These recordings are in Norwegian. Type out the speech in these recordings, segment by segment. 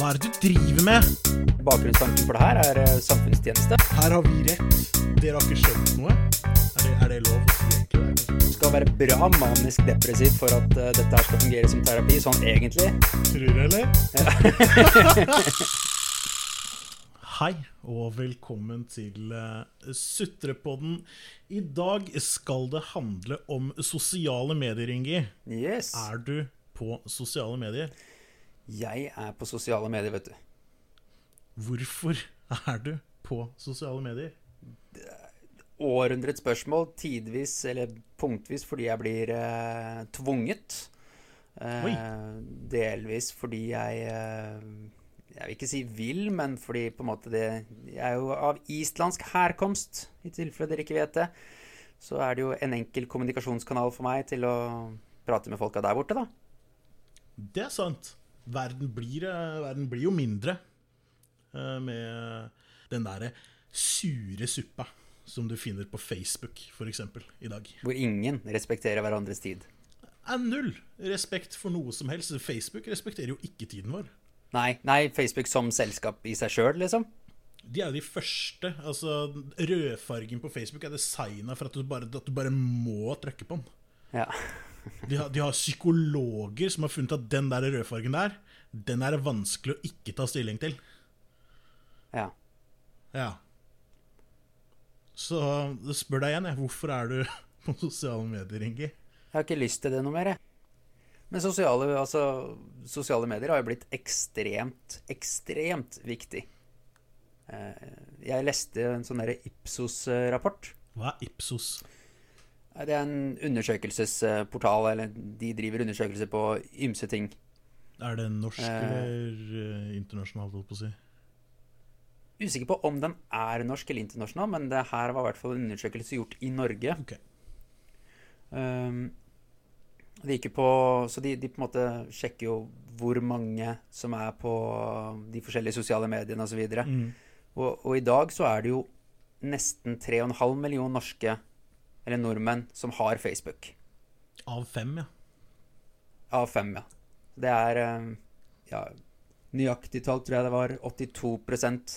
Hva er det du driver med? Bakgrunnstanken for det her er eh, samfunnstjeneste. Her har vi rett. Dere har ikke skjønt noe. Er det, er det lov å si egentlig? Du skal være bra manisk depressiv for at uh, dette her skal fungere som terapi, sånn egentlig. Tror du, eller? Hei, og velkommen til uh, Sutrepodden. I dag skal det handle om sosiale medier, Ingi. Yes. Er du på sosiale medier? Jeg er på sosiale medier, vet du. Hvorfor er du på sosiale medier? Århundrets spørsmål, tidvis eller punktvis fordi jeg blir eh, tvunget. Eh, delvis fordi jeg eh, Jeg vil ikke si vil, men fordi på en måte det Jeg er jo av islandsk herkomst, i tilfelle dere ikke vet det. Så er det jo en enkel kommunikasjonskanal for meg til å prate med folka der borte, da. Det er sant. Verden blir, eh, verden blir jo mindre eh, med den derre sure suppa som du finner på Facebook, f.eks. i dag. Hvor ingen respekterer hverandres tid. Er null respekt for noe som helst. Facebook respekterer jo ikke tiden vår. Nei, nei, Facebook som selskap i seg sjøl, liksom. De er jo de første. Altså, Rødfargen på Facebook er designa for at du, bare, at du bare må trykke på den. Ja. De har, de har psykologer som har funnet at den der rødfargen der, den er det vanskelig å ikke ta stilling til. ja. Ja. Så spør deg igjen, jeg. Hvorfor er du på sosiale medier, Ingi? Jeg har ikke lyst til det noe mer, jeg. Men sosiale, altså, sosiale medier har jo blitt ekstremt, ekstremt viktig. Eh, Jeg leste en sånn Ipsos-rapport. Hva er Ipsos? Det er en undersøkelsesportal, eller de driver undersøkelser på ymse ting. Er det norsk Eh. eller eh, internasjonalt, holdt på å si? Usikker på om den er norsk eller internasjonal, men det her var i hvert fall en undersøkelse gjort i Norge. Okay. Um, de gikk på, så de, de på en måte sjekker jo hvor mange som er på de forskjellige sosiale mediene osv. Og, Mm. og, og i dag så er det jo nesten 3,5 millioner norske, eller nordmenn, som har Facebook. Av fem, ja. Av fem, ja. Det er um, ja, Nøyaktig tall tror jeg det var 82%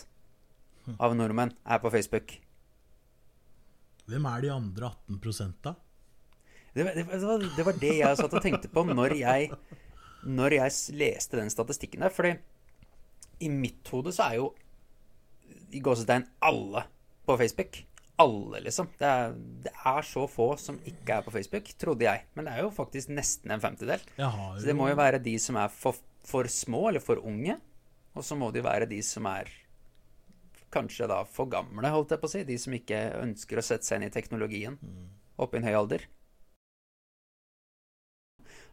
av nordmenn er på Facebook. Hvem er de andre 18 da? Det, var- det, var, det var det jeg satt og tenkte på når jeg, når jeg leste den statistikken der. Fordi i mitt hode så er jo i gåsetegn alle på Facebook. Alle, liksom. Det er, det er så få som ikke er på Facebook, trodde jeg. Men det er jo faktisk nesten en femtedel. Så det må jo være de som er for, for små eller for unge. Og så må det jo være de som er kanskje da for gamle, holdt jeg på å si. De som ikke ønsker å sette seg inn i teknologien opp i en høy alder.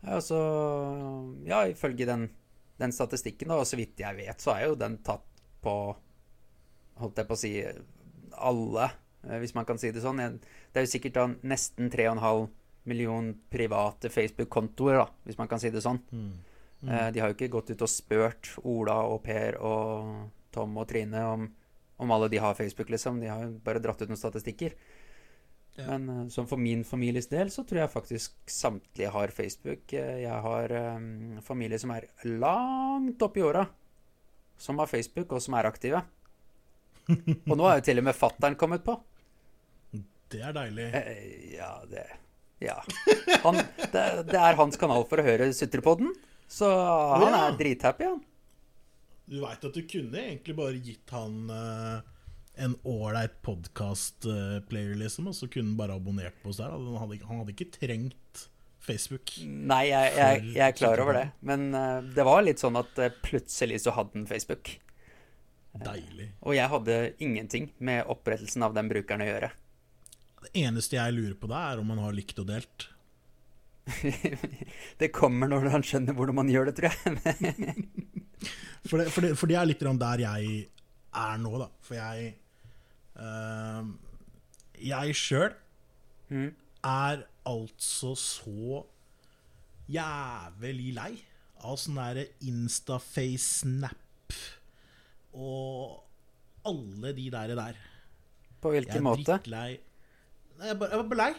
Altså Ja, ifølge den, den statistikken, da, og så vidt jeg vet, så er jo den tatt på Holdt jeg på å si alle, hvis man kan si det sånn. Det er jo sikkert da nesten 3,5 million private Facebook-kontoer, da, hvis man kan si det sånn. Eh, De har jo ikke gått ut og spurt Ola og Per og Tom og Trine om, om alle de har Facebook, liksom. De har jo bare dratt ut noen statistikker. Ja. Men eh, som for min families del, så tror jeg faktisk samtlige har Facebook. Eh, Jeg har um, familie som er langt oppi åra, som har Facebook, og som er aktive. Og nå er jo til og med fattern kommet på. Det er deilig. Eh, Ja, det Ja. Han, det, det er hans kanal for å høre Sutrepodden. Så han ja. er drithappy, han. Du veit at du kunne egentlig bare gitt han uh, en ålreit podkast-player, liksom, og så kunne han bare abonnert på oss der. Han hadde, han hadde ikke trengt Facebook. Nei, jeg, jeg, jeg er klar over det. Men uh, det var litt sånn at uh, plutselig så hadde han Facebook. Deilig. Og jeg hadde ingenting med opprettelsen av den brukeren å gjøre. Det eneste jeg lurer på da, er om han har likt og delt. det kommer når han skjønner hvordan man gjør det, tror jeg. For det, for det, for det er litt der jeg er nå, da. For jeg uh, Jeg sjøl Mm. er altså så jævlig lei av sånn derre Instaface, Snap og alle de der. der. På Jeg er måte? drittlei. Jeg er bare, jeg bare lei.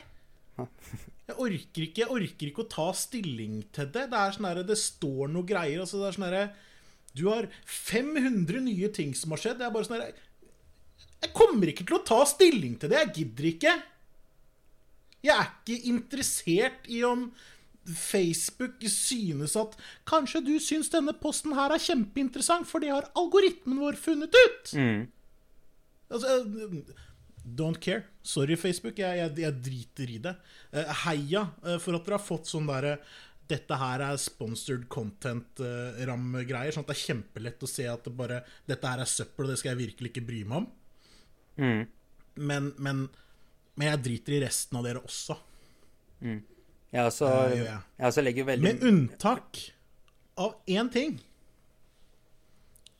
Jeg orker ikke Jeg orker ikke å ta stilling til det. Det er sånn der, det står noe greier. Altså det er sånn der, Du har 500 nye ting som har skjedd. Det er bare sånn her Jeg kommer ikke til å ta stilling til det. Jeg gidder ikke. Jeg er ikke interessert i om Facebook synes at Kanskje du syns denne posten her er kjempeinteressant, for det har algoritmen vår funnet ut. Mm. Altså, don't care. Sorry, Facebook. Jeg, jeg, jeg driter i det. Eh, heia eh, for at dere har fått sånn derre dette her er sponsored content-ram-greier. sånn at det er kjempelett å se at det bare, dette her er søppel, og det skal jeg virkelig ikke bry meg om. Mm. Men, men, men jeg driter i resten av dere også. Jeg også, gjør jeg. jeg også legger veldig Med unntak av én ting.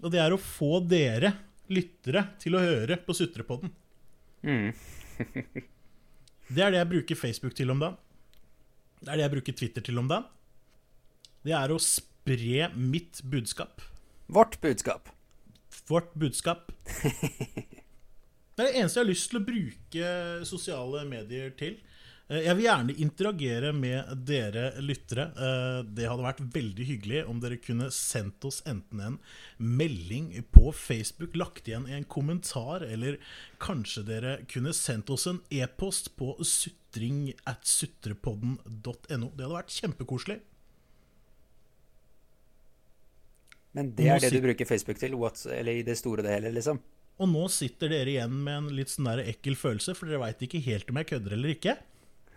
Og det er å få dere lyttere til å høre på Sutrepodden. Mm. Det er det jeg bruker Facebook til om dagen. Det er det jeg bruker Twitter til om dagen. Det er å spre mitt budskap. Vårt budskap. Vårt budskap. Det er det eneste jeg har lyst til å bruke sosiale medier til. Eh, Jeg vil gjerne interagere med dere lyttere. Eh, Det hadde vært veldig hyggelig om dere kunne sendt oss enten en melding på Facebook, lagt igjen en kommentar, eller kanskje dere kunne sendt oss en e-post på sutring at sutrepodden.no. Det hadde vært kjempekoselig. Men det er det du bruker Facebook til? what, eller i det store og det hele, liksom? Og nå sitter dere igjen med en litt sånn der ekkel følelse, for dere veit ikke helt om jeg kødder eller ikke.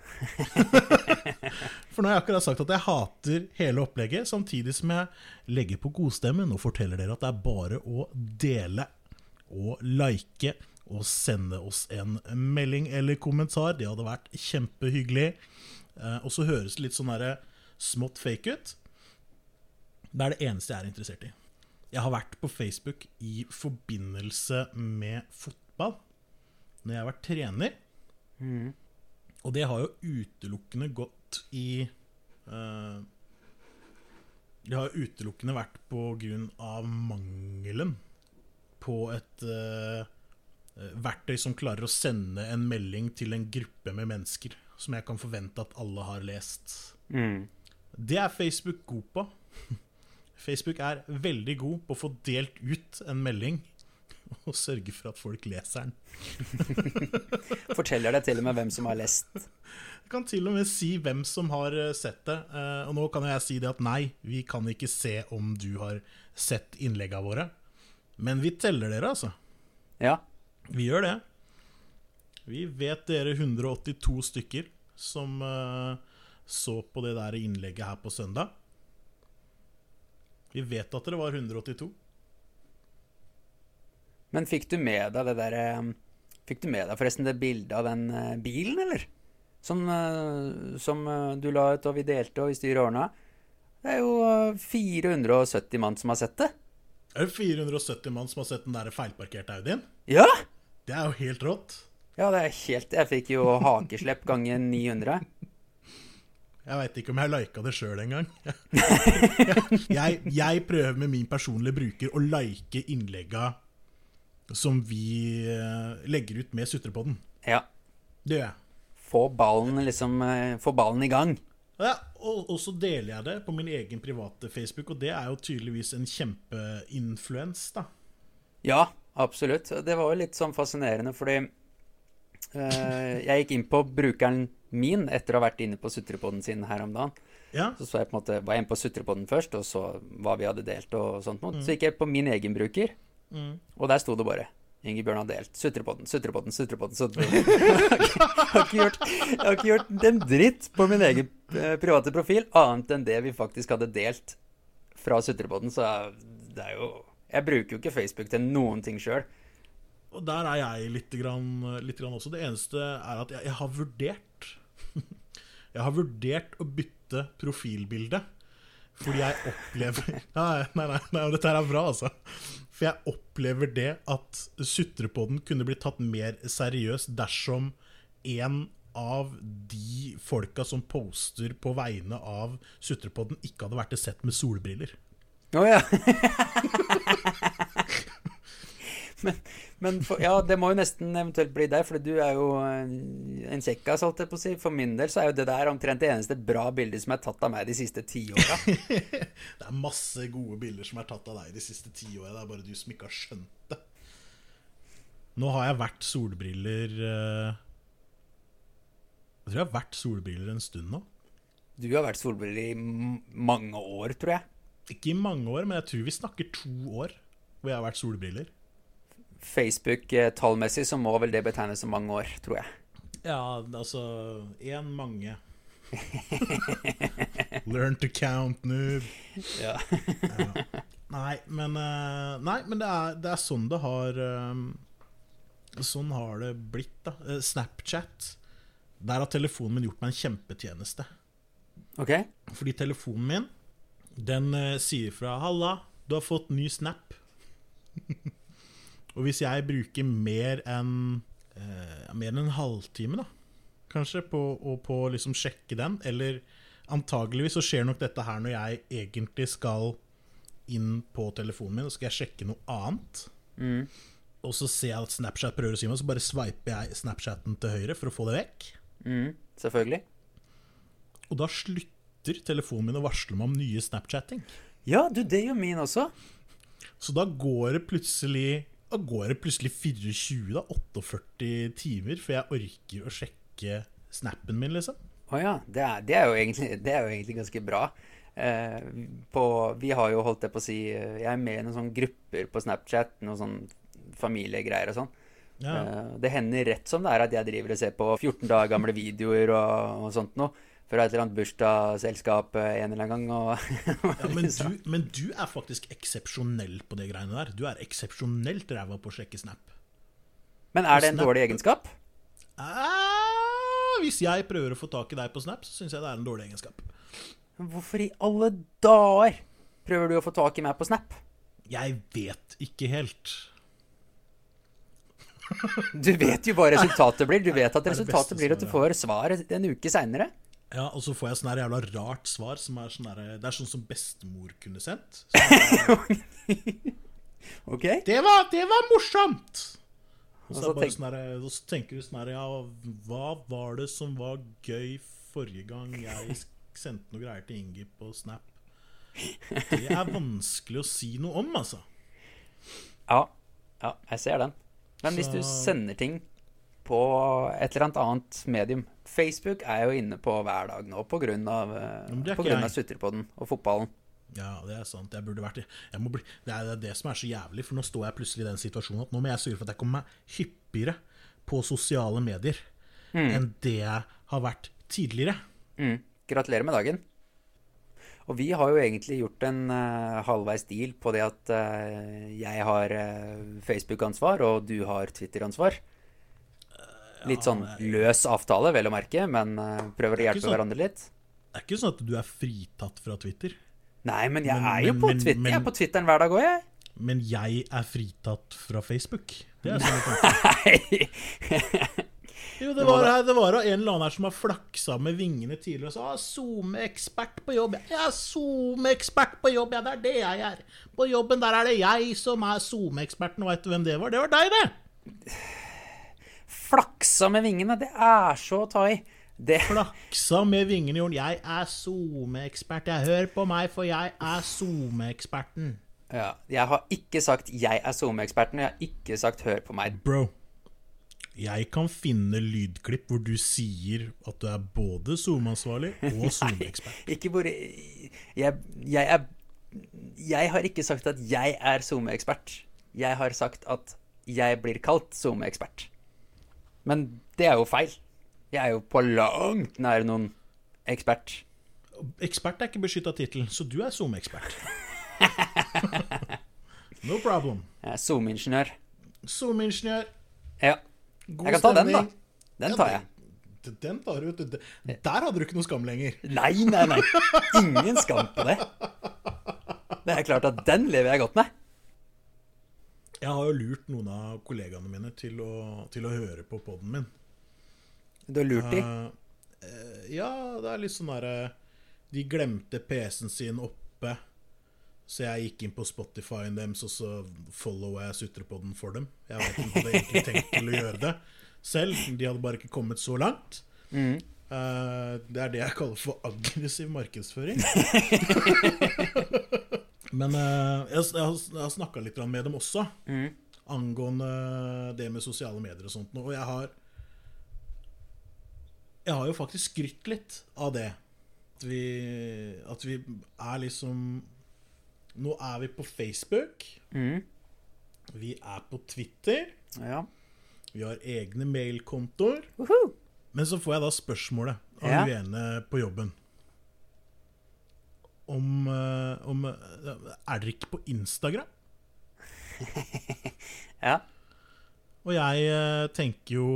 for nå har jeg akkurat sagt at jeg hater hele opplegget, samtidig som jeg legger på godstemmen og forteller dere at det er bare å dele og like og sende oss en melding eller kommentar. Det hadde vært kjempehyggelig. Eh, Og så høres det litt sånn derre smått fake ut. Det er det eneste jeg er interessert i. Jeg har vært på Facebook i forbindelse med fotball når jeg har vært trener. Og det har jo utelukkende gått i uh, Det har utelukkende vært på grunn av mangelen på et uh, verktøy som klarer å sende en melding til en gruppe med mennesker som jeg kan forvente at alle har lest. Mm. Det er Facebook god på. Facebook er veldig god på å få delt ut en melding og sørge for at folk leser den. Forteller deg til og med hvem som har lest. Jeg kan til og med si hvem som har eh, sett det. Eh, Og nå kan jeg si det at nei, vi kan ikke se om du har sett innleggene våre. Men vi teller dere, altså. Ja. Vi gjør det. Vi vet dere 182 stykker som eh, så på det der innlegget her på søndag. Vi vet at dere var 182. Men fikk du med deg det der eh, Fikk du med deg forresten det bildet av den eh, bilen, eller? Som, eh, som du la ut, og vi delte, og vi styrer ordna. Det er jo eh, 470 mann som har sett det. Er det 470 mann som har sett den der feilparkerte Audien? Ja! Det er jo helt rått. Ja, det er helt Jeg fikk jo hakeslepp ganger 900. Jeg veit ikke om jeg lika det sjøl engang. jeg, jeg prøver med min personlige bruker å like innlegga som vi eh, legger ut med Sutrepodden. Ja. Det gjør jeg. Få ballen liksom eh, Få ballen i gang. Ja, og, og så deler jeg det på min egen private Facebook, og det er jo tydeligvis en kjempeinfluens, da. Ja, absolutt. Det var jo litt sånn fascinerende, fordi eh, jeg gikk inn på brukeren min etter å ha vært inne på Sutrepodden sin her om dagen. Ja, Så, så jeg på en måte, var jeg inne på Sutrepodden først, og så hva vi hadde delt og sånt noe. Så gikk jeg på min egen bruker, og der sto det bare Ingebjørn har delt. Sutrepodden, Sutrepodden, Sutrepodden. sutrepodden. jeg, har gjort, jeg har ikke gjort en dritt på min egen eh, private profil, annet enn det vi faktisk hadde delt fra Sutrepodden. Så det er jo Jeg bruker jo ikke Facebook til noen ting sjøl. og der er jeg litt, grann, litt grann også. Det eneste er at jeg, jeg har vurdert Jeg har vurdert å bytte profilbilde. Fordi jeg opplever Nei, nei, nei, nei dette her er bra, altså. For jeg opplever det at Sutrepodden kunne blitt tatt mer seriøst dersom en av de folka som poster på vegne av Sutrepodden, ikke hadde vært det sett med solbriller. Å ja. men, men for, ja, det må jo nesten eventuelt bli deg, for du er jo en, kjekkas, holdt jeg på å si. For min del så er jo det der omtrent det eneste bra bildet som er tatt av meg de siste ti åra. det er masse gode bilder som er tatt av deg de siste ti åra. Det er bare du som ikke har skjønt det. Nå har jeg vært solbriller uh, Jeg tror jeg har vært solbriller en stund nå. Du har vært solbriller i mange år, tror jeg. Ikke i mange år, men jeg tror vi snakker to år hvor jeg har vært solbriller. Facebook-tallmessig så må vel det betegnes som mange år, tror jeg. Ja, altså Én mange. Learn to count, noob. Ja. ja. Nei, men, uh, nei, men det, er, det, er, sånn det har um, Sånn har det blitt, da. Uh, Snapchat. Der har telefonen min gjort meg en kjempetjeneste. Ok Fordi telefonen min, den sier fra 'Halla, du har fått ny Snap'. og hvis jeg bruker mer enn eh, mer enn en halvtime, da, kanskje, på å liksom sjekke den, eller antageligvis så skjer nok dette her når jeg egentlig skal inn på telefonen min og skal jeg sjekke noe annet. Mm. Og så ser jeg at Snapchat prøver å si meg, så bare sveiper jeg Snapchaten til høyre for å få det vekk. Mm, selvfølgelig. Og da slutter telefonen min å varsle meg om nye Snapchatting. Ja, du, det gjør min også. Så da går det plutselig Da går det plutselig 24, da, 48 timer før jeg orker å sjekke snappen min, liksom. Å oh, ja. Det er, det, er egentlig, det er, jo egentlig, ganske bra. Eh, på, vi har jo holdt det på å si eh, Jeg er med i noen sånne grupper på Snapchat, noen sånne familiegreier og sånn. Ja. Eh, det hender rett som det er at jeg driver og ser på 14 dager gamle videoer og, og sånt noe fra et eller annet bursdagsselskap eh, en eller annen gang. Ja, men, du, men, du, er faktisk eksepsjonell på de greiene der. Du er eksepsjonelt ræva på å sjekke Snap. Men er det en Snap, dårlig egenskap? Ah, hvis jeg prøver å få tak i deg på Snap, så syns jeg det er en dårlig egenskap. Hvorfor i alle dager prøver du å få tak i meg på Snap? Jeg vet ikke helt. Du vet jo hva resultatet blir. Du vet at resultatet blir at du får svar en uke seinere. Ja, og så får jeg sånn her jævla rart svar som er sånn her, Det er sånn som bestemor kunne sendt. ok. Det var, det var morsomt! Og så, tenk... sånn her, så tenker du sånn her Ja, hva var det som var gøy forrige gang jeg sendte noe greier til Ingi på Snap? Det er vanskelig å si noe om, altså. Ja. Ja, jeg ser den. Men så... hvis du sender ting på et eller annet annet medium. Facebook er jo inne på hver dag nå grunn av sutterpodden og fotballen. Ja, det er sant. Jeg burde vært jeg bli, Det er det som er så jævlig, for nå står jeg plutselig i den situasjonen at nå må jeg sørge for at jeg kommer meg hyppigere på sosiale medier mm. enn det jeg har vært tidligere. Mm. Gratulerer med dagen. Og vi har jo egentlig gjort en uh, halvveis deal på det at uh, jeg har uh, Facebook-ansvar, og du har Twitter-ansvar. Litt sånn løs avtale, vel å merke, men uh, prøver å hjelpe sånn, hverandre litt. Det er ikke sånn at du er fritatt fra Twitter. Nei, men jeg men, er jo på men, Twitter. Men, jeg er på Twitteren hver dag òg, jeg. Men jeg er fritatt fra Facebook. Det er sånn Nei! Jo, det var, det var en eller annen her som har flaksa med vingene tidligere og sa ah, SoMe-ekspert på jobb. Ja, SoMe-ekspert på jobb, ja, det er det jeg er. På jobben der er det jeg som er SoMe-eksperten, og veit du hvem det var? Det var deg, det flaksa med vingene. Det er så å ta i. Det... Flaksa med vingene, Jon. Jeg er SoMe-ekspert. Jeg Hør på meg, for jeg er SoMe-eksperten. Ja, jeg har ikke sagt 'jeg er SoMe-eksperten', jeg har ikke sagt 'hør på meg'. Bro, jeg kan finne lydklipp hvor du sier at du er både SoMe-ansvarlig og SoMe-ekspert. Ikke bare jeg, jeg, er Jeg har ikke sagt at jeg er SoMe-ekspert. Jeg har sagt at jeg blir kalt SoMe-ekspert. Men det er jo feil. Jeg er jo på langt nær noen ekspert. Ekspert er ikke beskytta tittel, så du er SoMe-ekspert. no problem. Jeg er SoMe-ingeniør. SoMe-ingeniør. Ja. God jeg kan ta den, da. Den tar jeg. Den tar du, Der hadde du ikke noe skam lenger. Nei, nei, nei. Ingen skam på det. Det er klart at den lever jeg godt med. Jeg har jo lurt noen av kollegaene mine til å, til å høre på poden min. Du har lurt dem? Uh, ja, det er litt sånn derre De glemte PC-en sin oppe Så jeg gikk inn på Spotify-en deres, og så followa jeg sutrepoden for dem. Jeg vet ikke om jeg hadde egentlig tenkt til å gjøre det selv. De hadde bare ikke kommet så langt. Mm. Uh, det er det jeg kaller for aggressiv markedsføring. Men eh, jeg, jeg har, jeg har snakka litt med dem også, Mm. angående det med sosiale medier og sånt. Og jeg har Jeg har jo faktisk skrytt litt av det. At vi, at vi er liksom Nå er vi på Facebook. Mm. Vi er på Twitter. Ja. Vi har egne mailkontoer. Woohoo! Men så får jeg da spørsmålet av Ja. uene ene på jobben om, eh, om eh, Er dere ikke på Instagram? Ja. Og jeg eh, tenker jo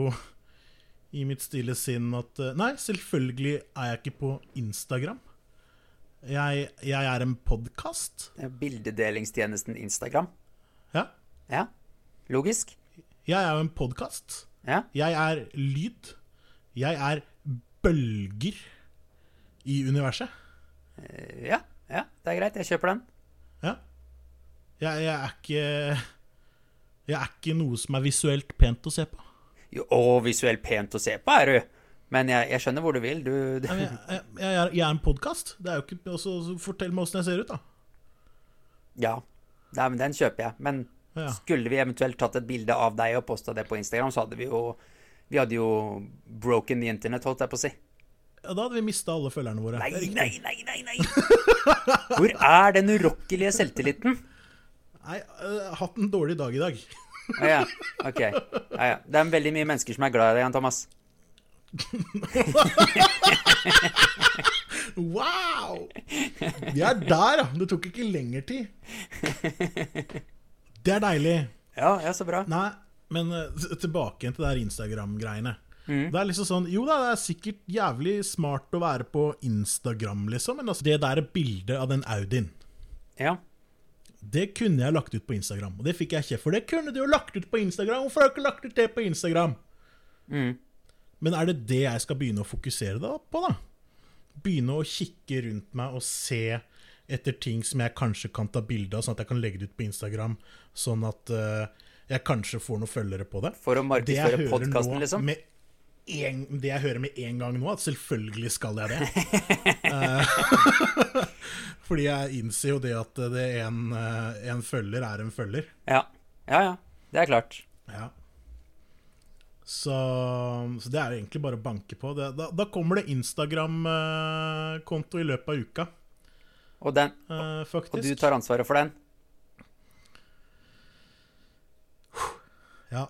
i mitt stille sinn at nei, selvfølgelig er jeg ikke på Instagram. Jeg, jeg er en podkast. Bildedelingstjenesten Instagram. Ja. Ja. Logisk. Jeg er jo en podkast. Ja. Jeg er lyd. Jeg er bølger i universet. Eh, Ja, ja, det er greit. Jeg kjøper den. Ja. Jeg, jeg er ikke Jeg er ikke noe som er visuelt pent å se på. Jo, å, visuelt pent å se på er du. Men jeg, jeg skjønner hvor du vil. Du, du Jeg, jeg, jeg, er, jeg er en podkast. Det er jo ikke så Fortell meg åssen jeg ser ut, da. Ja. Nei, men den kjøper jeg. Men Ja. skulle vi eventuelt tatt et bilde av deg og posta det på Instagram, så hadde vi jo Vi hadde jo broken the internet, holdt jeg på å si. Ja, da hadde vi mista alle følgerne våre. Nei, nei, nei, nei, nei! Hvor er den urokkelige selvtilliten? Nei, jeg har hatt en dårlig dag i dag. Å ja, ok. Ja, ja. Det er veldig mye mennesker som er glad i deg, Jan Thomas. Wow! Vi er der, ja. Det tok ikke lengre tid. Det er deilig. Ja, ja, så bra. Nei, men eh, tilbake til det her Instagram-greiene. Det er liksom sånn Jo da, det er sikkert jævlig smart å være på Instagram, liksom, men altså, det der bildet av den Audien Ja. Det kunne jeg lagt ut på Instagram, og det fikk jeg kjeft for. Det kunne du jo lagt ut på Instagram! Hvorfor har du ikke lagt ut det på Instagram? Mm. Men er det det jeg skal begynne å fokusere da på, da? Begynne å kikke rundt meg og se etter ting som jeg kanskje kan ta bilde av, sånn at jeg kan legge det ut på Instagram, sånn at uh, jeg kanskje får noen følgere på det. For å markedsføre podkasten, liksom? med en, det jeg hører med en gang nå, at selvfølgelig skal jeg det. Eh, Fordi jeg innser jo det at det en, eh, en følger er en følger. Ja. Ja, ja. Det er klart. Ja. Så, så det er jo egentlig bare å banke på. Det, da, da kommer det Instagram-konto i løpet av uka, Og, den, eh, og du tar ansvaret for den? Ja.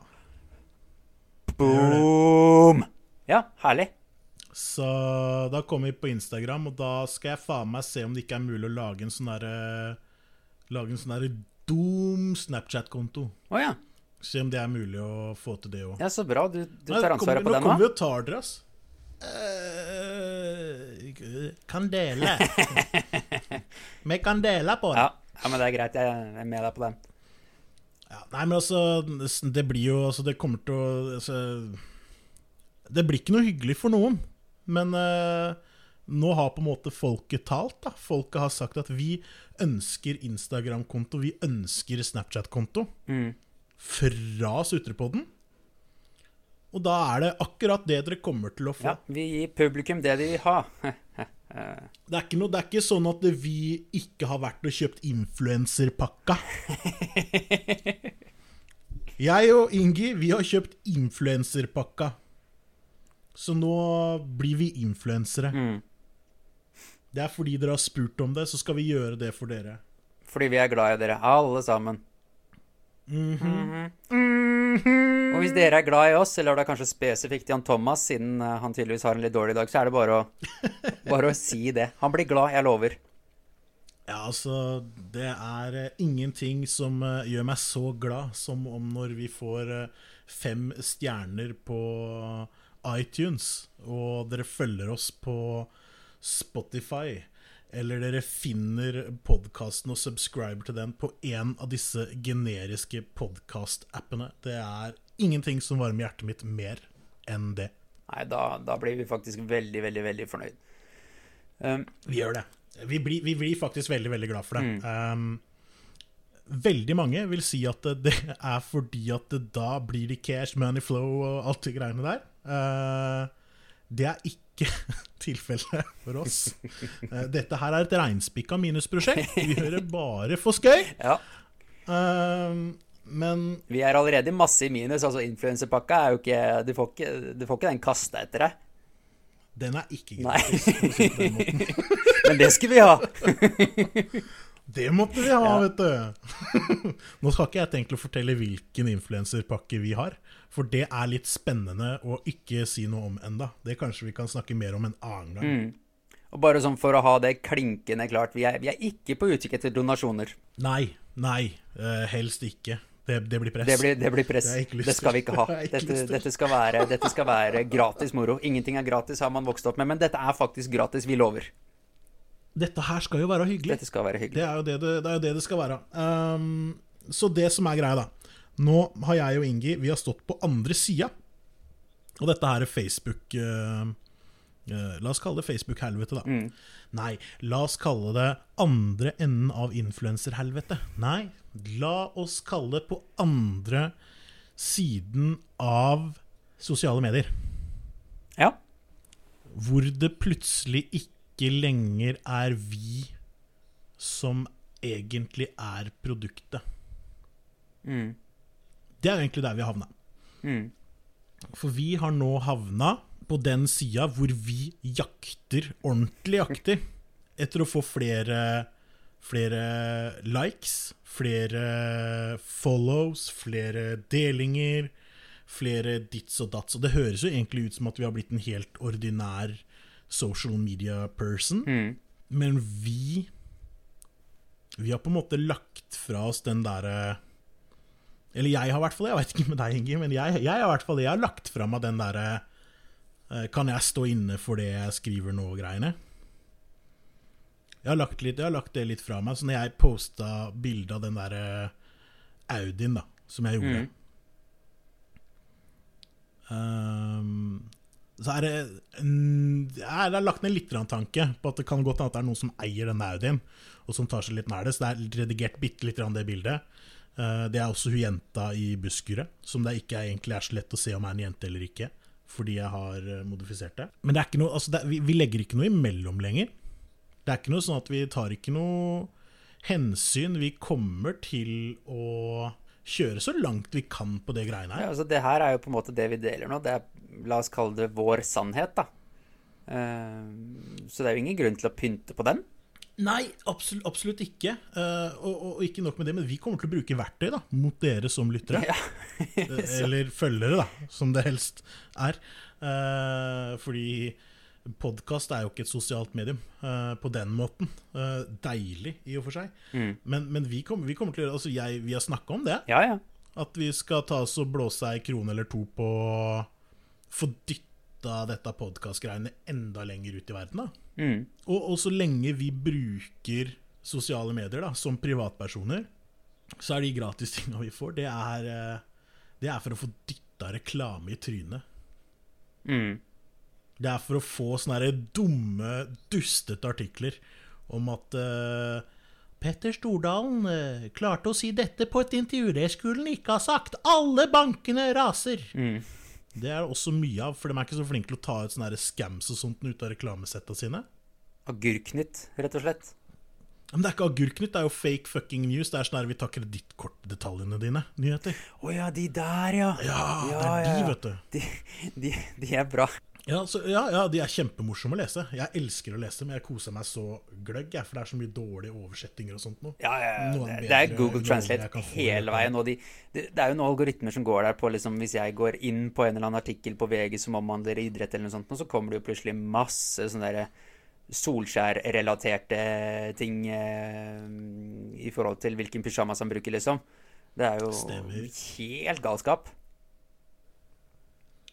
Boom! Ja, herlig. Så da kommer vi på Instagram, og da skal jeg faen meg se om det ikke er mulig å lage en sånn derre Lage en sånn derre dum Snapchat-konto. Oh, ja. Se om det er mulig å få til det òg. ja. Så bra. Du, du tar ansvaret på den nå den kommer vi og tar dere, ass. Uh, kan dele. Vi kan dele på det. Ja. ja, men det er greit. Jeg er med deg på den. Ja, nei, men altså Det blir jo altså, Det kommer til å altså, Det blir ikke noe hyggelig for noen. Men eh, nå har på en måte folket talt. da Folket har sagt at vi ønsker Instagram-konto, vi ønsker Snapchat-konto Mm. fra Sutrepodden. Og da er det akkurat det dere kommer til å få. Ja, vi gir publikum det de vil ha. Det, er ikke noe, det er ikke sånn at vi ikke har vært og kjøpt influenserpakka. Jeg og Ingi, vi har kjøpt influenserpakka. Så nå blir vi influensere. Mm. Det er fordi dere har spurt om det, så skal vi gjøre det for dere. Fordi vi er glad i dere, alle sammen. Mhm. Og hvis dere er glad i oss, eller da kanskje spesifikt Jan Thomas, siden eh, han tydeligvis har en litt dårlig dag, så er det bare å, bare å si det. Han blir glad, jeg lover. Ja, altså Det er eh, ingenting som eh, gjør meg så glad som om når vi får fem stjerner på iTunes, og dere følger oss på Spotify, eller dere finner podkasten og subscriber til den på en av disse generiske podkast-appene. Det er ingenting som varmer hjertet mitt mer enn det. Nei, da, da blir vi faktisk veldig, veldig, veldig fornøyd. Um, Vi gjør det. Vi blir, vi blir faktisk veldig, veldig glad for det. Um, veldig mange vil si at det er fordi at det da blir det cash, money flow og alt de greiene der. Uh, det er ikke tilfellet for oss. Uh, dette her er et reinspikka minusprosjekt. Vi hører bare for skøy. Ja. Uh, men Vi er allerede masse i minus. altså Influenserpakka er jo ikke Du får ikke, du får ikke den kasta etter deg. den er ikke gratis. det. Men det skulle vi ha! Det måtte vi ha, vet du. Nå skal ikke jeg tenke å fortelle hvilken influenserpakke vi har, for det er litt spennende å ikke si noe om enda. Det kanskje vi kan snakke mer om en annen gang. Mm. Og bare sånn for å ha det klinkende klart, vi er, vi er ikke på utkikk etter donasjoner. Nei, nei, Uh, helst ikke. Det, det blir press. Det blir, det blir press. Det Det skal vi ikke ha. Dette, dette, skal være, dette skal være gratis moro. Ingenting er gratis, har man vokst opp med, men dette er faktisk gratis. Vi lover. Dette her skal jo være hyggelig. Dette skal være Det er jo det det, det, er jo det, det skal være. Um, så det som er greia, da Nå har jeg og Ingi Vi har stått på andre sida. Og dette her er Facebook uh, uh, La oss kalle det Facebook-helvete, da. Mm. Nei, la oss kalle det andre enden av influenserhelvete. Nei, la oss kalle det på andre siden av sosiale medier. Ja. Hvor det plutselig ikke lenger er vi som egentlig er produktet. Mm. Det er jo egentlig der vi har havna. Mm. For vi har nå havna på den sida hvor vi jakter, ordentlig jakter, etter å få flere, flere likes, flere follows, flere delinger, flere dits og dats. Og det høres jo egentlig ut som at vi har blitt en helt ordinær social media person, Mm. men vi Vi har på en måte lagt fra oss den derre Eller jeg har i hvert fall jeg veit ikke med deg, Inge, men jeg, jeg har i hvert fall. Jeg har lagt fra meg den derre eh, Kan jeg stå inne for det jeg skriver nå-greiene? Jeg har, lagt litt, jeg har lagt det litt fra meg. Så når jeg posta bilde av den der Audien, da, som jeg gjorde Mm. Ehm, så er det mm, det er lagt ned litt tanke på at det kan godt hende at det er noen som eier denne Audien, og som tar seg litt nær det. Så det er redigert bitte litt det bildet. Eh, det er også hun jenta i busskuret, som det ikke er, egentlig er så lett å se om er en jente eller ikke. Fordi jeg har eh, modifisert det. Men det er ikke noe, altså det, er- vi, vi legger ikke noe imellom lenger. Det er ikke noe sånn at vi tar ikke noe hensyn. Vi kommer til å kjøre så langt vi kan på det greiene her. Ja, altså det her er jo på en måte det vi deler nå. Det er, la oss kalle det vår sannhet, da. Eh, så det er jo ingen grunn til å pynte på den. Nei, absolutt, absolutt ikke. Eh, og, og, og ikke nok med det, men vi kommer til å bruke verktøy da, mot dere som lyttere. Ja. Eh, Eller følgere, da, som det helst er. Fordi podkast er jo ikke et sosialt medium på den måten. Deilig, i og for seg. Mm. Men, men vi, kommer, vi kommer til å altså jeg, Vi har snakka om det. Ja, ja. At vi skal ta oss og blåse ei krone eller to på få dytta dette podkastgreiene enda lenger ut i verden. da Mm. og, og så lenge vi bruker sosiale medier da, som privatpersoner, så er de gratis tinga vi får, det er, eh, det er for å få dytta reklame i trynet. Mm. Det er for å få sånne dumme, dustete artikler om at uh, Petter Stordalen uh, klarte å si dette på et intervju det skulle han ikke ha sagt. Alle bankene raser. Mm. Det er det også mye av, for de er ikke så flinke til å ta ut sånne scams og sånt ut av reklamesetta sine. Agurknytt, rett og slett. Men det er ikke Agurknytt, det er jo fake fucking news. Det er sånn her vi tar kredittkortdetaljene dine. Nyheter. Å ja, de der, ja. Ja, det er ja, de, ja. vet du. De, de, de er bra. Ja, så, ja, ja, de er kjempemorsomme å lese. Jeg elsker å lese, men jeg koser meg så gløgg, jeg, for det er så mye dårlige oversettinger og sånt nå. Ja, ja, ja. Det, det er Google Translate hele veien. Og de, det, det er jo noen algoritmer som går der på liksom, Hvis jeg går inn på en eller annen artikkel på VG som omhandler idrett, eller noe sånt, så kommer det jo plutselig masse sånne derre Solskjær-relaterte ting eh, i forhold til hvilken pysjamas han bruker, liksom. Det er jo Stemmer. helt galskap.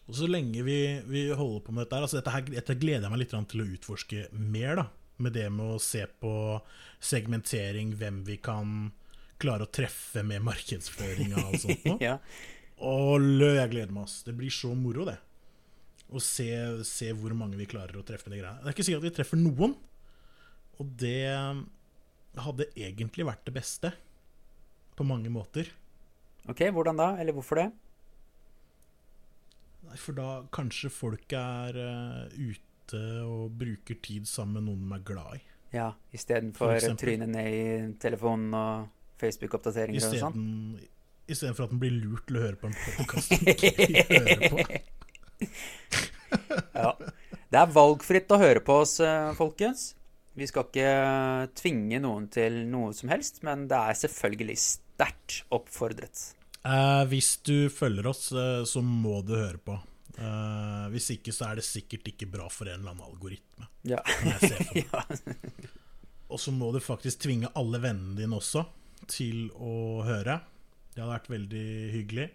Og så lenge vi, vi holder på med dette altså dette, her, dette gleder jeg meg litt til å utforske mer, da. Med det med å se på segmentering, hvem vi kan klare å treffe med markedsføringa og sånt noe. ja. Lø, jeg gleder meg, ass. Det blir så moro, det. Å se, se hvor mange vi klarer å treffe de greiene. Det er ikke sikkert at vi treffer noen. Og det hadde egentlig vært det beste. På mange måter. Ok, hvordan da? Eller hvorfor det? For da kanskje folk er uh, ute og bruker tid sammen med noen de er glad i. Ja, For istedenfor trynet ned i telefonen og Facebook-oppdateringer og sånn? Isteden Istedenfor at den blir lurt til å høre på en podkast den ikke vil høre på. Ja. Det er valgfritt å høre på oss, eh, folkens. Vi skal ikke tvinge noen til noe som helst, men det er selvfølgelig sterkt oppfordret. Eh, hvis du følger oss, eh, så må du høre på. Eh, hvis ikke, så er det sikkert ikke bra for en eller annen algoritme. Ja. Og så må du faktisk tvinge alle vennene dine også til å høre. Det hadde vært veldig hyggelig.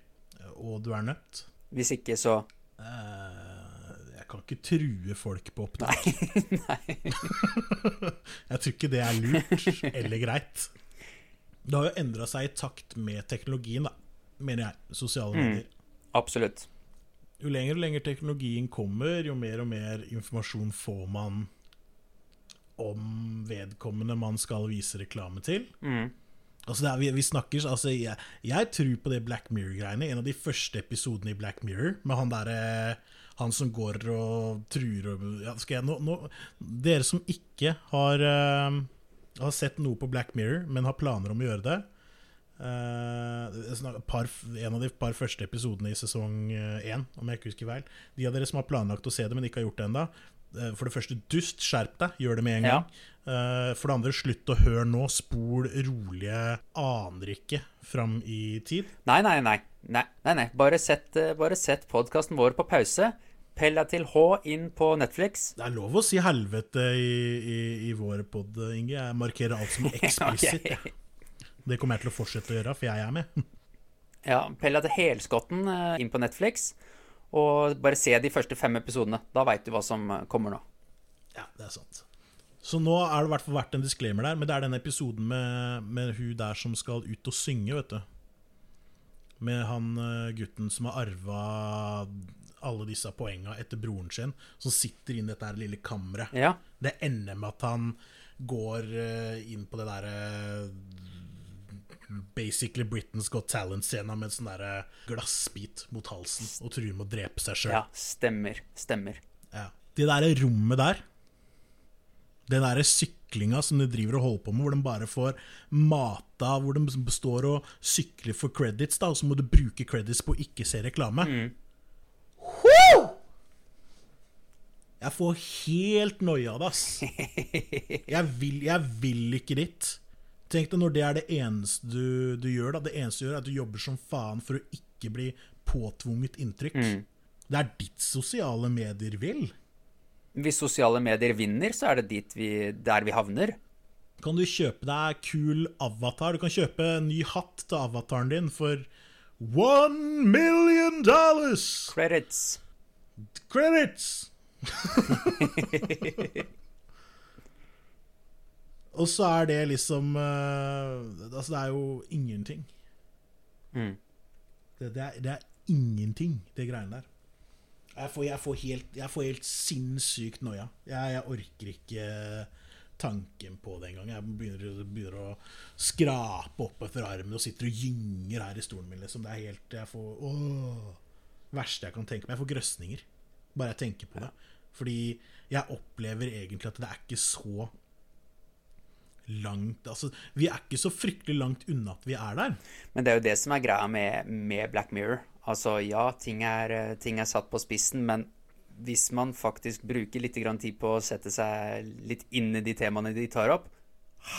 Og du er nødt. Hvis ikke, så Eh, jeg kan ikke true folk på opptak. Nei. jeg tror ikke det er lurt eller greit. Det har jo endra seg i takt med teknologien, da, mener jeg. Sosiale Mm. medier. Absolutt. Jo lenger og lenger teknologien kommer, jo mer og mer informasjon får man om vedkommende man skal vise reklame til. Mm. Altså er, vi, vi snakker altså jeg, jeg tror på det Black Mirror-greiene. En av de første episodene i Black Mirror, med han derre Han som går og truer og ja, jeg, nå, nå, Dere som ikke har, uh, har sett noe på Black Mirror, men har planer om å gjøre det eh, er par, En av de par første episodene i sesong én, om jeg ikke husker feil. De av dere som har planlagt å se det, men ikke har gjort det ennå. For det første, dust, skjerp deg, gjør det med en Ja. gang. Eh, For det andre, slutt å høre nå. Spol rolige, aner ikke fram i tid. Nei, nei, nei. nei, nei, nei. Bare sett, eh, bare sett podkasten vår på pause. Pell deg til H inn på Netflix. Det er lov å si helvete i, i, i vår pod, Inge. Jeg markerer alt som eksplisitt. Ok. Det kommer jeg til å fortsette å gjøre, for jeg er med. Ja, Pell deg til helskotten eh, inn på Netflix. Og bare se de første fem episodene. Da veit du hva som eh, kommer nå. Ja, det er sant. Så nå er det i hvert fall vært en disclaimer der, men det er den episoden med, med hun der som skal ut og synge, vet du. Med han eh, gutten som har arva alle disse poenga etter broren sin, som sitter inne i dette her lille kammeret. Ja. Det ender med at han går inn på det derre Basically Britain's Got Talent-scena med en sånn derre glassbit mot halsen og truer med å drepe seg sjøl. ja. Stemmer. Stemmer. Ja. Det der rommet der, den der syklinga som de driver og holder på med, hvor de bare får mata, hvor de består og sykler for credits, da, og så må du bruke credits på å ikke se reklame. Mm. Jeg får helt noia av det, ass. Jeg vil, jeg vil ikke dit. Tenk deg når det er det eneste du, du gjør. da Det eneste du gjør, er at du jobber som faen for å ikke bli påtvunget inntrykk. Det er ditt sosiale medier vil. Hvis sosiale medier vinner, så er det dit vi, der vi havner. Kan du kjøpe deg kul avatar? Du kan kjøpe en ny hatt til avataren din for one million dollars! Credits. Credits! Og så er det liksom uh, Altså, det er jo ingenting. Mm. Det, det, er, det er ingenting, det greiene der. Jeg får, jeg får, helt, jeg får helt sinnssykt noia. Jeg, jeg orker ikke tanken på det engang. Jeg begynner, begynner å skrape opp etter armen og sitter og gynger her i stolen min. Liksom. Det er helt Jeg får åh, Verste jeg kan tenke meg. Jeg får grøsninger bare jeg tenker på det. Fordi jeg opplever egentlig at det er ikke så langt Altså, vi er ikke så fryktelig langt unna at vi er der. Men det er jo det som er greia med, med Black Mirror. Altså, ja, ting er, eh, ting er satt på spissen, men hvis man faktisk bruker litt grann tid på å sette seg litt inn i de temaene de tar opp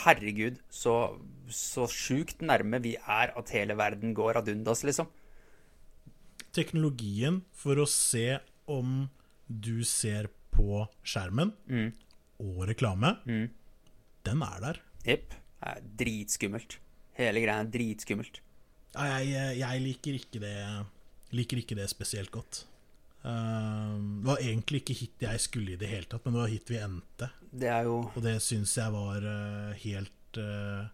Herregud, så, så sjukt nærme vi er at hele verden går ad undas, liksom. teknologien for å se om du ser på skjermen og reklame, den er der. Jepp. Dritskummelt. Hele greia er dritskummelt. Jeg, jeg liker, ikke det, liker ikke det spesielt godt. Um, det var egentlig ikke hit jeg skulle i det hele tatt, men det var hit vi endte. Det jo Og det syns jeg var eh, helt eh,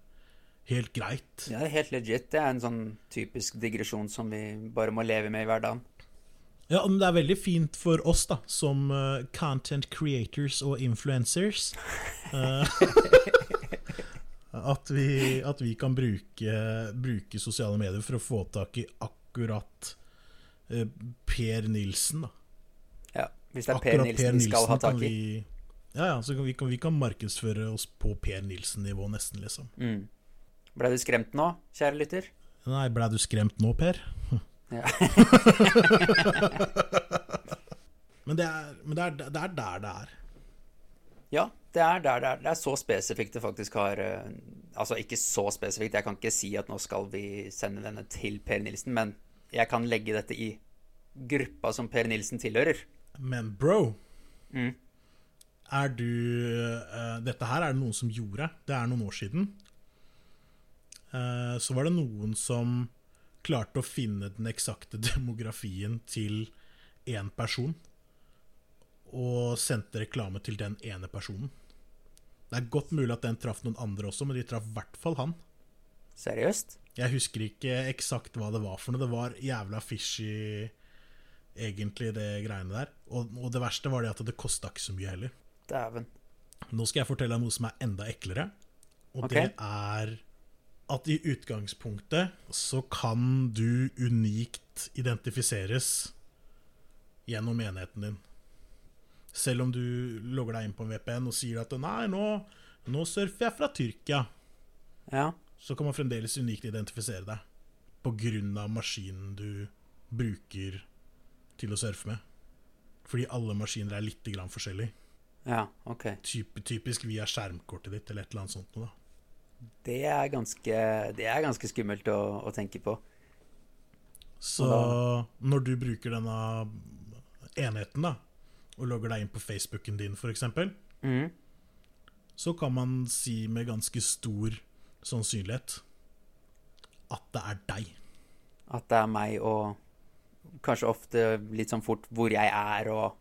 Helt greit. ja, helt legit. Det er en sånn typisk digresjon som vi bare må leve med i hverdagen. Ja, men det er veldig fint for oss, da, som uh, content creators og influencers. Uh, at, vi, at vi kan bruke, bruke sosiale medier for å få tak i akkurat uh, Per Nilsen, da. Ja, Hvis det er Per Nilsen vi skal ha tak i. vi Ja, ja, så kan vi, kan, vi kan markedsføre oss på Per Nilsen-nivå, nesten, liksom. Mm. Ble du skremt nå, kjære lytter? Nei, blei du skremt nå, Per? Ja. Men det er, men det er, det er der det er. Ja, det er der det er. Det er så spesifikt det faktisk har eh, Altså ikke så spesifikt, jeg kan ikke si at nå skal vi sende denne til Per Nilsen, men jeg kan legge dette i gruppa som Per Nilsen tilhører. Men bro, Mm. er du uh, Dette her er det noen som gjorde. Det er noen år siden. Uh, så var det noen som klarte å finne den eksakte demografien til én person. Og sendte reklame til den ene personen. Det er godt mulig at den traff noen andre også, men de traff i hvert fall han. Seriøst? Jeg husker ikke eksakt hva det var for noe. Det var jævla fishy, egentlig, det greiene der. Og, og det verste var det at det kosta ikke så mye heller. Dæven. Nå skal jeg fortelle deg noe som er enda eklere. Og okay. det er at i utgangspunktet så kan du unikt identifiseres gjennom enheten din. Selv om du logger deg inn på en VPN og sier at 'nei, nå, nå surfer jeg fra Tyrkia', Ja. så kan man fremdeles unikt identifisere deg på grunn av maskinen du bruker til å surfe med. Fordi alle maskiner er litt grann forskjellige. Ja, ok. Typ, typisk via skjermkortet ditt eller et eller annet sånt da. Det er ganske, det er ganske skummelt å, å tenke på. Så da, når du bruker denne enheten, da, og logger deg inn på Facebooken din, f.eks., mm. så kan man si med ganske stor sannsynlighet at det er deg. At det er meg og kanskje ofte litt sånn fort hvor jeg er og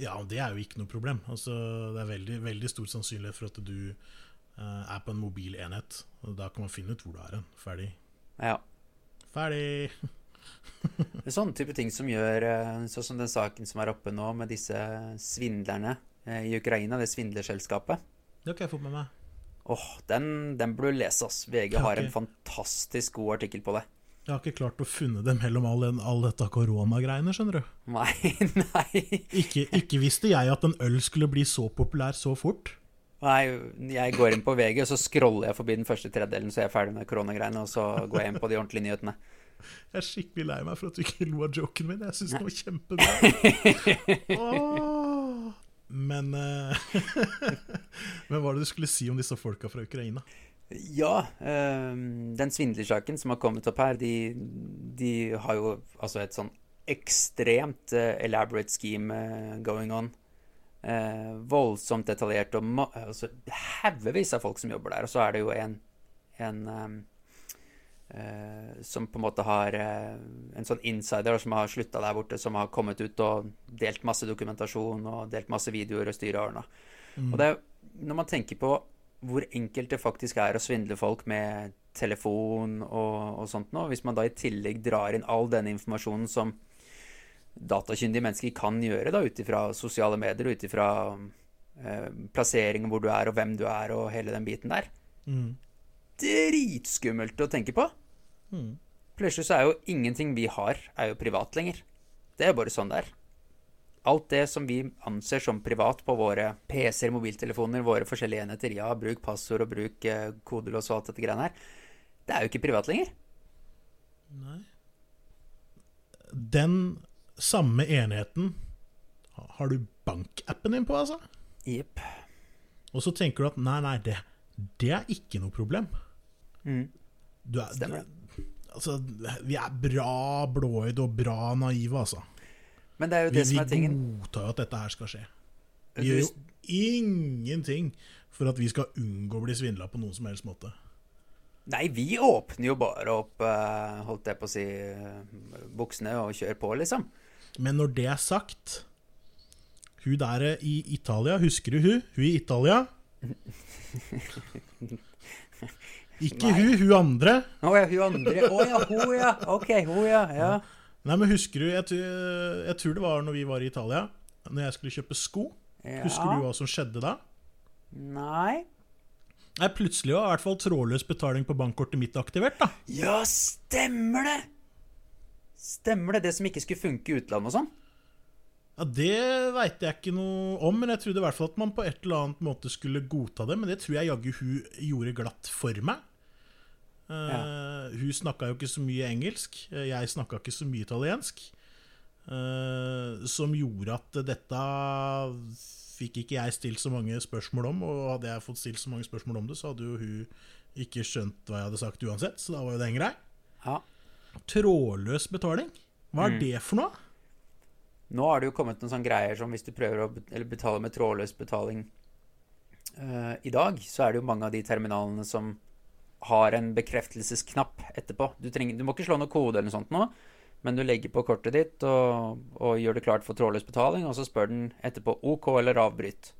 Ja, det er jo ikke noe problem. Altså, det er veldig, veldig stor sannsynlighet for at du er på en mobil enhet. Og da kan man finne ut hvor du er hen. Ferdig. Ja. Ferdig! Det er sånne type ting som gjør eh, Sånn som den saken som er oppe nå, med disse svindlerne eh, i Ukraina, det svindlerselskapet. Det har ikke jeg fått med meg. Åh, den, den burde du lese, ass. VG har en fantastisk god artikkel på det. Jeg har ikke klart å funne det mellom all, den, all dette koronagreiene, skjønner du. Nei, nei. Ikke, ikke visste jeg at en øl skulle bli så populær så fort. Nei, jeg går inn på VG, og så scroller jeg forbi den første tredjedelen, så jeg er ferdig med koronagreiene, og så går jeg inn på de ordentlige nyhetene. Jeg er skikkelig lei meg for at du ikke lo av joken min. Jeg syns den var kjempebra. Oh, Men eh, Men hva var det du skulle si om disse folka fra Ukraina? Ja, ehm, den svindlersaken som har kommet opp her, de, de har jo altså et sånn ekstremt eh, elaborate scheme eh, going on. Eh, voldsomt detaljert og altså, haugevis av folk som jobber der. Og så er det jo en, en um, uh, som på en måte har uh, en sånn insider som har slutta der borte, som har kommet ut og delt masse dokumentasjon og delt masse videoer og styret ordna. Mm. Og det når man tenker på hvor enkelt det faktisk er å svindle folk med telefon og, og sånt nå, hvis man da i tillegg drar inn all denne informasjonen som datakyndige mennesker kan gjøre da, ut ifra sosiale medier, ut ifra eh, plassering, hvor du er og hvem du er og hele den biten der, Mm. dritskummelt å tenke på. Mm. Plutselig så er jo ingenting vi har, er jo privat lenger. Det er jo bare sånn det er. Alt det som vi anser som privat på våre PC-er, mobiltelefoner, våre forskjellige enheter, ja, bruk passord og bruk eh, kodelås og alt dette greiene her, det er jo ikke privat lenger. Nei. Den samme enheten har du bankappen din på, altså? Jepp. Og så tenker du at nei, nei, det, det er ikke noe problem. Mm. Du er, Stemmer det. altså, vi er bra blåøyde og bra naive, altså. Men det er jo Vi, det som er tingen. Vi godtar jo at dette her skal skje. Vi gjør jo ingenting for at vi skal unngå å bli svindla på noen som helst måte. Nei, vi åpner jo bare opp, eh, holdt jeg på å si, eh, buksene og kjører på, liksom. Men når det er sagt Hun der i Italia, husker du hun? Hun i Italia? Ikke Nei. hun, hun andre. Å ja, hun andre. Å ja, hun ja. Ok, hun ja. ja. Nei, men husker du jeg, jeg tror det var når vi var i Italia, når jeg skulle kjøpe sko. Ja. Husker du hva som skjedde da? Nei. Nei, Plutselig var i hvert fall trådløs betaling på bankkortet mitt aktivert. da Ja, stemmer det! Stemmer det, det som ikke skulle funke i utlandet og sånn? Ja, Det veit jeg ikke noe om, men jeg trodde i hvert fall at man på et eller annet måte skulle godta det. Men det tror jeg jaggu hun gjorde glatt for meg. Eh, Hun snakka jo ikke så mye engelsk. eh, Jeg snakka ikke så mye italiensk. Uh, som gjorde at dette fikk ikke jeg stilt så mange spørsmål om. Og hadde jeg fått stilt så mange spørsmål om det, så hadde jo hun ikke skjønt hva jeg hadde sagt uansett. Så da var jo den grei. Ja. Trådløs betaling, hva er det for noe? Nå har det jo kommet noen sånne greier som hvis du prøver å betale med trådløs betaling uh, i dag, så er det jo mange av de terminalene som har en bekreftelsesknapp etterpå. Du, trenger, du må ikke slå noe kode eller noe sånt nå, men du legger på kortet ditt og, og gjør det klart for trådløs betaling, og så spør den etterpå OK eller avbryt.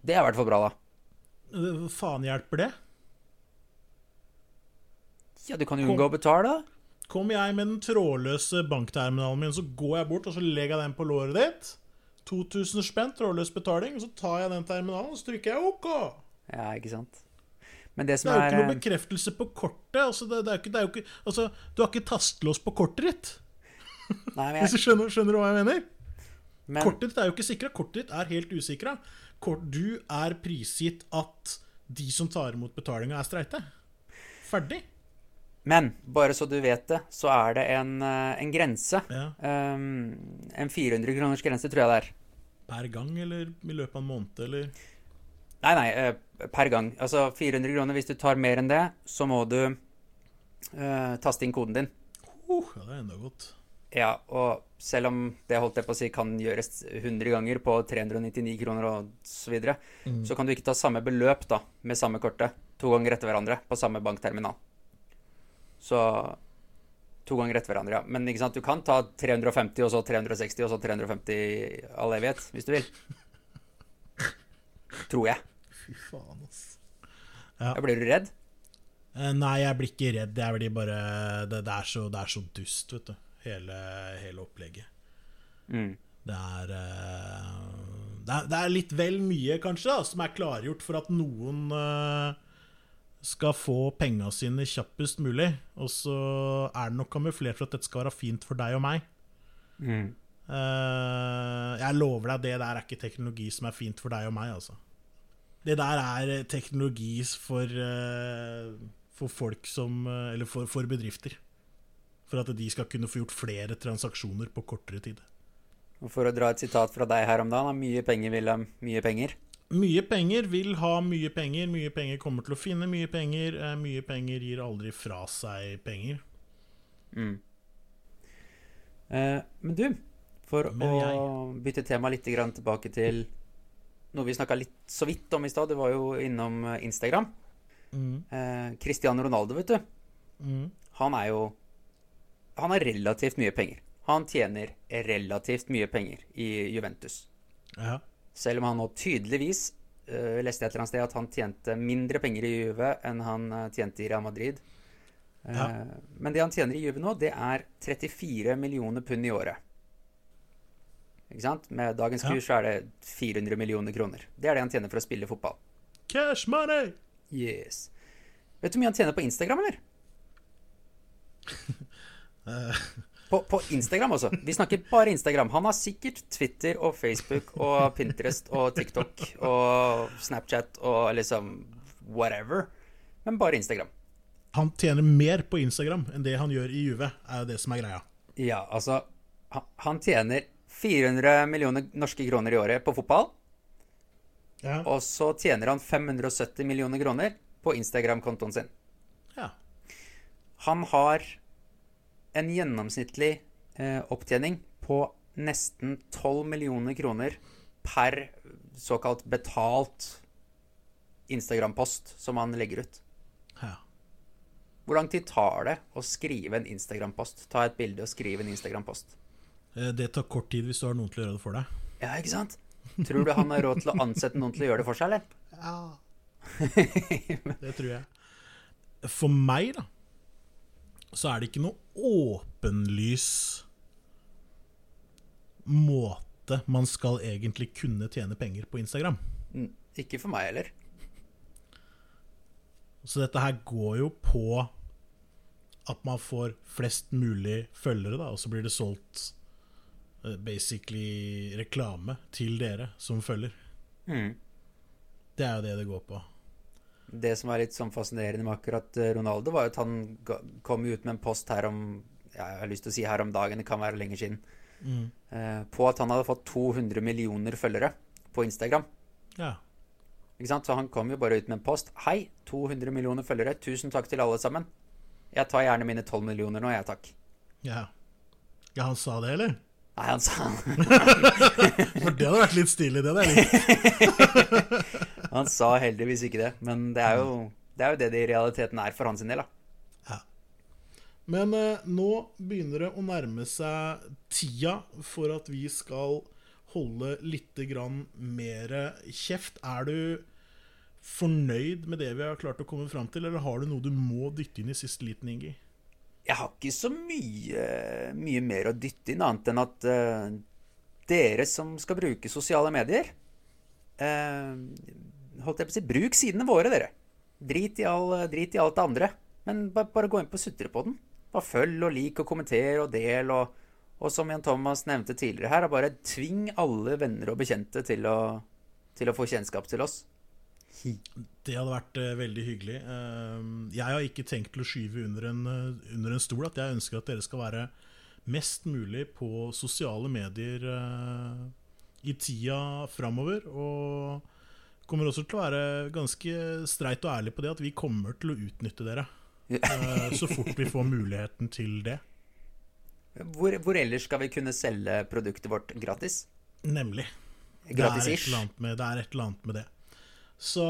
Det er i hvert fall bra, da. Hva faen hjelper det? Ja, du kan jo unngå å betale, da. Kom jeg med den trådløse bankterminalen min, så går jeg bort og så legger jeg den på låret ditt. 2000 spenn trådløs betaling, og så tar jeg den terminalen og så trykker jeg OK. Ja, ikke sant. Men det Det er jo ikke noe eh, bekreftelse på kortet. Altså, det, det er ikke, det er ikke, altså, du har ikke tastelås på kortet ditt, Nei, men hvis du skjønner, skjønner du hva jeg mener. men, Kortet ditt er jo ikke sikra. Kortet ditt er helt usikra. Du er prisgitt at de som tar imot betalinga, er streite. Ferdig. Men bare så du vet det, så er det en, eh, en grense. Ja. Um, en 400 kroners grense, tror jeg det er. Per gang, eller i løpet av en måned, eller Nei, nei, eh, per gang. Altså 400 kroner. Hvis du tar mer enn det, så må du uh, taste inn koden din. uh, Ja, det er enda godt. Ja, og selv om det holdt jeg på å si kan gjøres 100 ganger på 399 kroner og så videre, så kan du ikke ta samme beløp da, med samme kortet to ganger etter hverandre på samme bankterminal. Så to ganger etter hverandre, ja. Men ikke sant, du kan ta 350 og så 360 og så 350 i all evighet, hvis du vil. Tror jeg. Fy faen, ass. Ja, blir du redd? Eh, Nei, jeg blir ikke redd. Jeg blir bare Det, det, er, så, det er så dust, vet du. Hele, hele opplegget. Mm. Det er, eh, det er litt vel mye, kanskje, da, som er klargjort for at noen eh, skal få penga sine kjappest mulig. Og så er det nok kamuflert for at dette skal være fint for deg og meg. Mm. Eh, jeg lover deg, det der er ikke teknologi som er fint for deg og meg, altså. Det der er teknologi for, eh, for folk som eh, Eller for, for bedrifter. For at de skal kunne få gjort flere transaksjoner på kortere tid. Og for å dra et sitat fra deg her om dagen, da, mye penger ha mye penger. Mye penger vil ha mye penger. Mye penger kommer til å finne mye penger. eh, Mye penger gir aldri fra seg penger. Mm. Eh, men du, for Men å jeg. bytte tema litt grann tilbake til noe vi snakka litt så vidt om i stad, du var jo innom eh, Instagram. Mm. Eh, Cristiano Ronaldo, vet du. Mm. Han er jo Han har relativt mye penger. Han tjener relativt mye penger i Juventus. Ja. Selv om han nå tydeligvis uh, leste et eller annet sted at han tjente mindre penger i Juve enn han uh, tjente i Real Madrid. Uh, Ja. Men det han tjener i Juve nå, det er 34 millioner pund i året. Ikke sant? Med dagens Ja. kurs så er det 400 millioner kroner. Det er det han tjener for å spille fotball. Cash money! Yes. Vet du hvor mye han tjener på Instagram, eller? På, på Instagram, altså. Vi snakker bare Instagram. Han har sikkert Twitter og Facebook og Pinterest og TikTok og Snapchat og liksom whatever. Men bare Instagram. Han tjener mer på Instagram enn det han gjør i Juve, er jo det som er greia. Ja, altså han, han tjener 400 millioner norske kroner i året på fotball. Ja. Og så tjener han 570 millioner kroner på Instagram-kontoen sin. ja. Han har en gjennomsnittlig eh, opptjening på nesten 12 millioner kroner per såkalt betalt Instagram-post som han legger ut. ja. Hvor lang tid tar det å skrive en Instagram-post? Ta et bilde og skrive en Instagram-post. Eh, Det tar kort tid hvis du har noen til å gjøre det for deg. Ja, ikke sant? Tror du han har råd til å ansette noen til å gjøre det for seg, eller? Ja. det tror jeg. For meg, da, så er det ikke noe åpenlys måte man skal egentlig kunne tjene penger på Instagram. Mm, Ikke for meg heller. Så dette her går jo på at man får flest mulig følgere, da, og så blir det solgt eh, basically reklame til dere som følger. Mm. Det er jo det det går på. Det som er litt sånn fascinerende med akkurat eh, Ronaldo, var at han kom ut med en post her om ja, Jeg har lyst til å si her om dagen, det kan være lenger siden. eh, På at han hadde fått 200 millioner følgere på Instagram. Ja. Ikke sant? Så han kom jo bare ut med en post. Hei, 200 millioner følgere. Tusen takk til alle sammen. Jeg tar gjerne mine 12 millioner nå, jeg, takk. ja. Ja, han sa det, eller? Nei, han sa For det hadde vært litt stilig, det der. Han sa heldigvis ikke det. Men det er jo det er jo det det i realiteten er for hans del, da. Ja. Men eh, nå begynner det å nærme seg tida for at vi skal holde litt grann mer kjeft. Er du fornøyd med det vi har klart å komme fram til, eller har du noe du må dytte inn i siste liten, Ingi? Jeg har ikke så mye, mye mer å dytte inn, annet enn at uh, dere som skal bruke sosiale medier eh, Holdt jeg på å si Bruk sidene våre, dere. Drit i, all, drit i alt det andre. Men bare, bare gå inn på Sutrepodden. Bare følg og lik og kommenter og del. Og, og som Jan Thomas nevnte tidligere her, bare tving alle venner og bekjente til å, til å få kjennskap til oss. Det hadde vært uh, veldig hyggelig. Uh, jeg har ikke tenkt til å skyve under en, uh, under en stol at jeg ønsker at dere skal være mest mulig på sosiale medier eh, i tida framover. Og kommer også til å være ganske streit og ærlig på det at vi kommer til å utnytte dere. eh, så fort vi får muligheten til det. Hvor, hvor ellers skal vi kunne selge produktet vårt gratis? Nemlig. Det er, et Gratis-ish. eller annet med, det er et eller annet med det. Så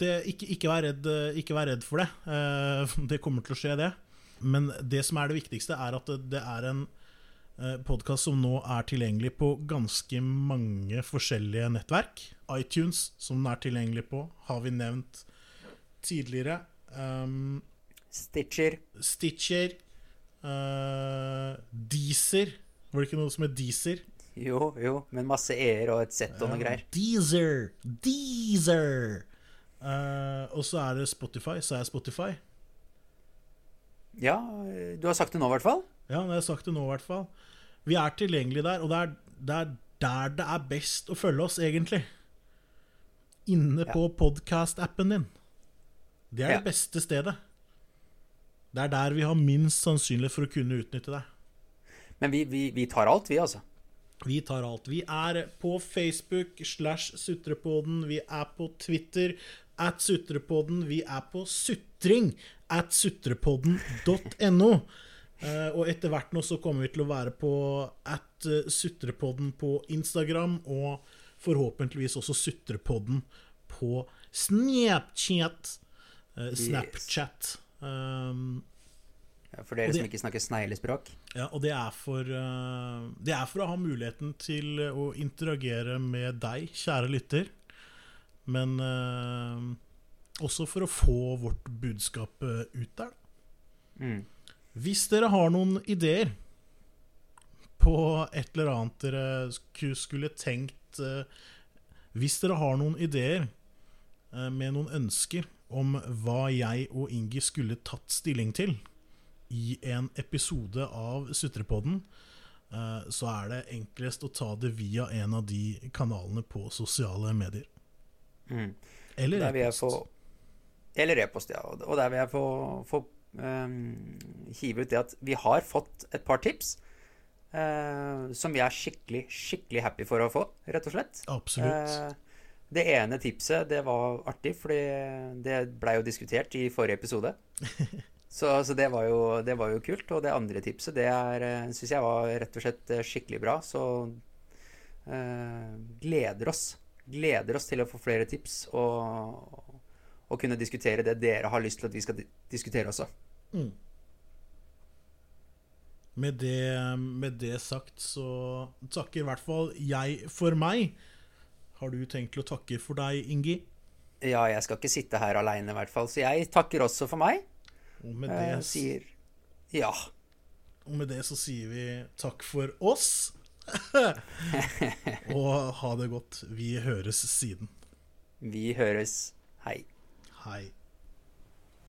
det, ikke, ikke, vær redd, ikke vær redd for det. Eh, Det kommer til å skje, det. Men det som er det viktigste, er at det, det er en podkast som nå er tilgjengelig på ganske mange forskjellige nettverk. iTunes, som den er tilgjengelig på, har vi nevnt tidligere. Um, Stitcher. Stitcher. Uh, Deezer. Var det ikke noe som het Deezer? Jo, jo, med masse e-er og et sett og noe greier. Deezer. Deezer. Uh, og så er det Spotify. Så er Spotify. Ja, du har sagt det nå, i hvert fall. Ja, jeg har sagt det nå, i hvert fall. Vi er tilgjengelige der, og det er, det er der det er best å følge oss, egentlig. Inne Ja. på podkast-appen din. Det er Ja. det beste stedet. Det er der vi har minst sannsynlighet for å kunne utnytte det. Men vi, vi, vi tar alt, vi, altså. Vi tar alt. Vi er på Facebook slash sutrepoden. Vi er på Twitter at sutrepoden. Vi er på sutring at sutrepodden.no. Eh, og etter hvert nå så kommer vi til å være på at eh, Sutrepodden på Instagram, og forhåpentligvis også Sutrepodden på Snapchat. Eh, Snapchat. Um, Ja, For dere det- som ikke snakker sneglespråk. ja, og det er, for, uh, det er for å ha muligheten til å interagere med deg, kjære lytter. Men uh, også for å få vårt budskap ut der. Mm. Hvis dere har noen ideer på et eller annet dere skulle tenkt eh, Hvis dere har noen ideer eh, med noen ønsker om hva jeg og Ingi skulle tatt stilling til i en episode av Sutrepodden, eh, så er det enklest å ta det via en av de kanalene på sosiale medier. Mm. Eller e-post. Eller e-post, ja. Og der vil jeg få, få hive ut det at vi har fått et par tips Uh, som vi er skikkelig, skikkelig happy for å få, rett og slett. Absolutt. Uh, det ene tipset, det var artig, fordi det blei jo diskutert i forrige episode. Så, så det, var jo, det var jo kult. Og det andre tipset, det er syns jeg var rett og slett eh, skikkelig bra. Så uh, gleder oss. Gleder oss til å få flere tips og, og kunne diskutere det dere har lyst til at vi skal diskutere også. Mm. Med det, med det sagt så takker i hvert fall jeg for meg. Har du tenkt å takke for deg, Ingi? Ja, jeg skal ikke sitte her aleine, i hvert fall. Så jeg takker også for meg. Og med, Eh, det, sier ja. og med det så sier vi takk for oss. Og ha det godt. Vi høres siden. Vi høres. Hei. Hei.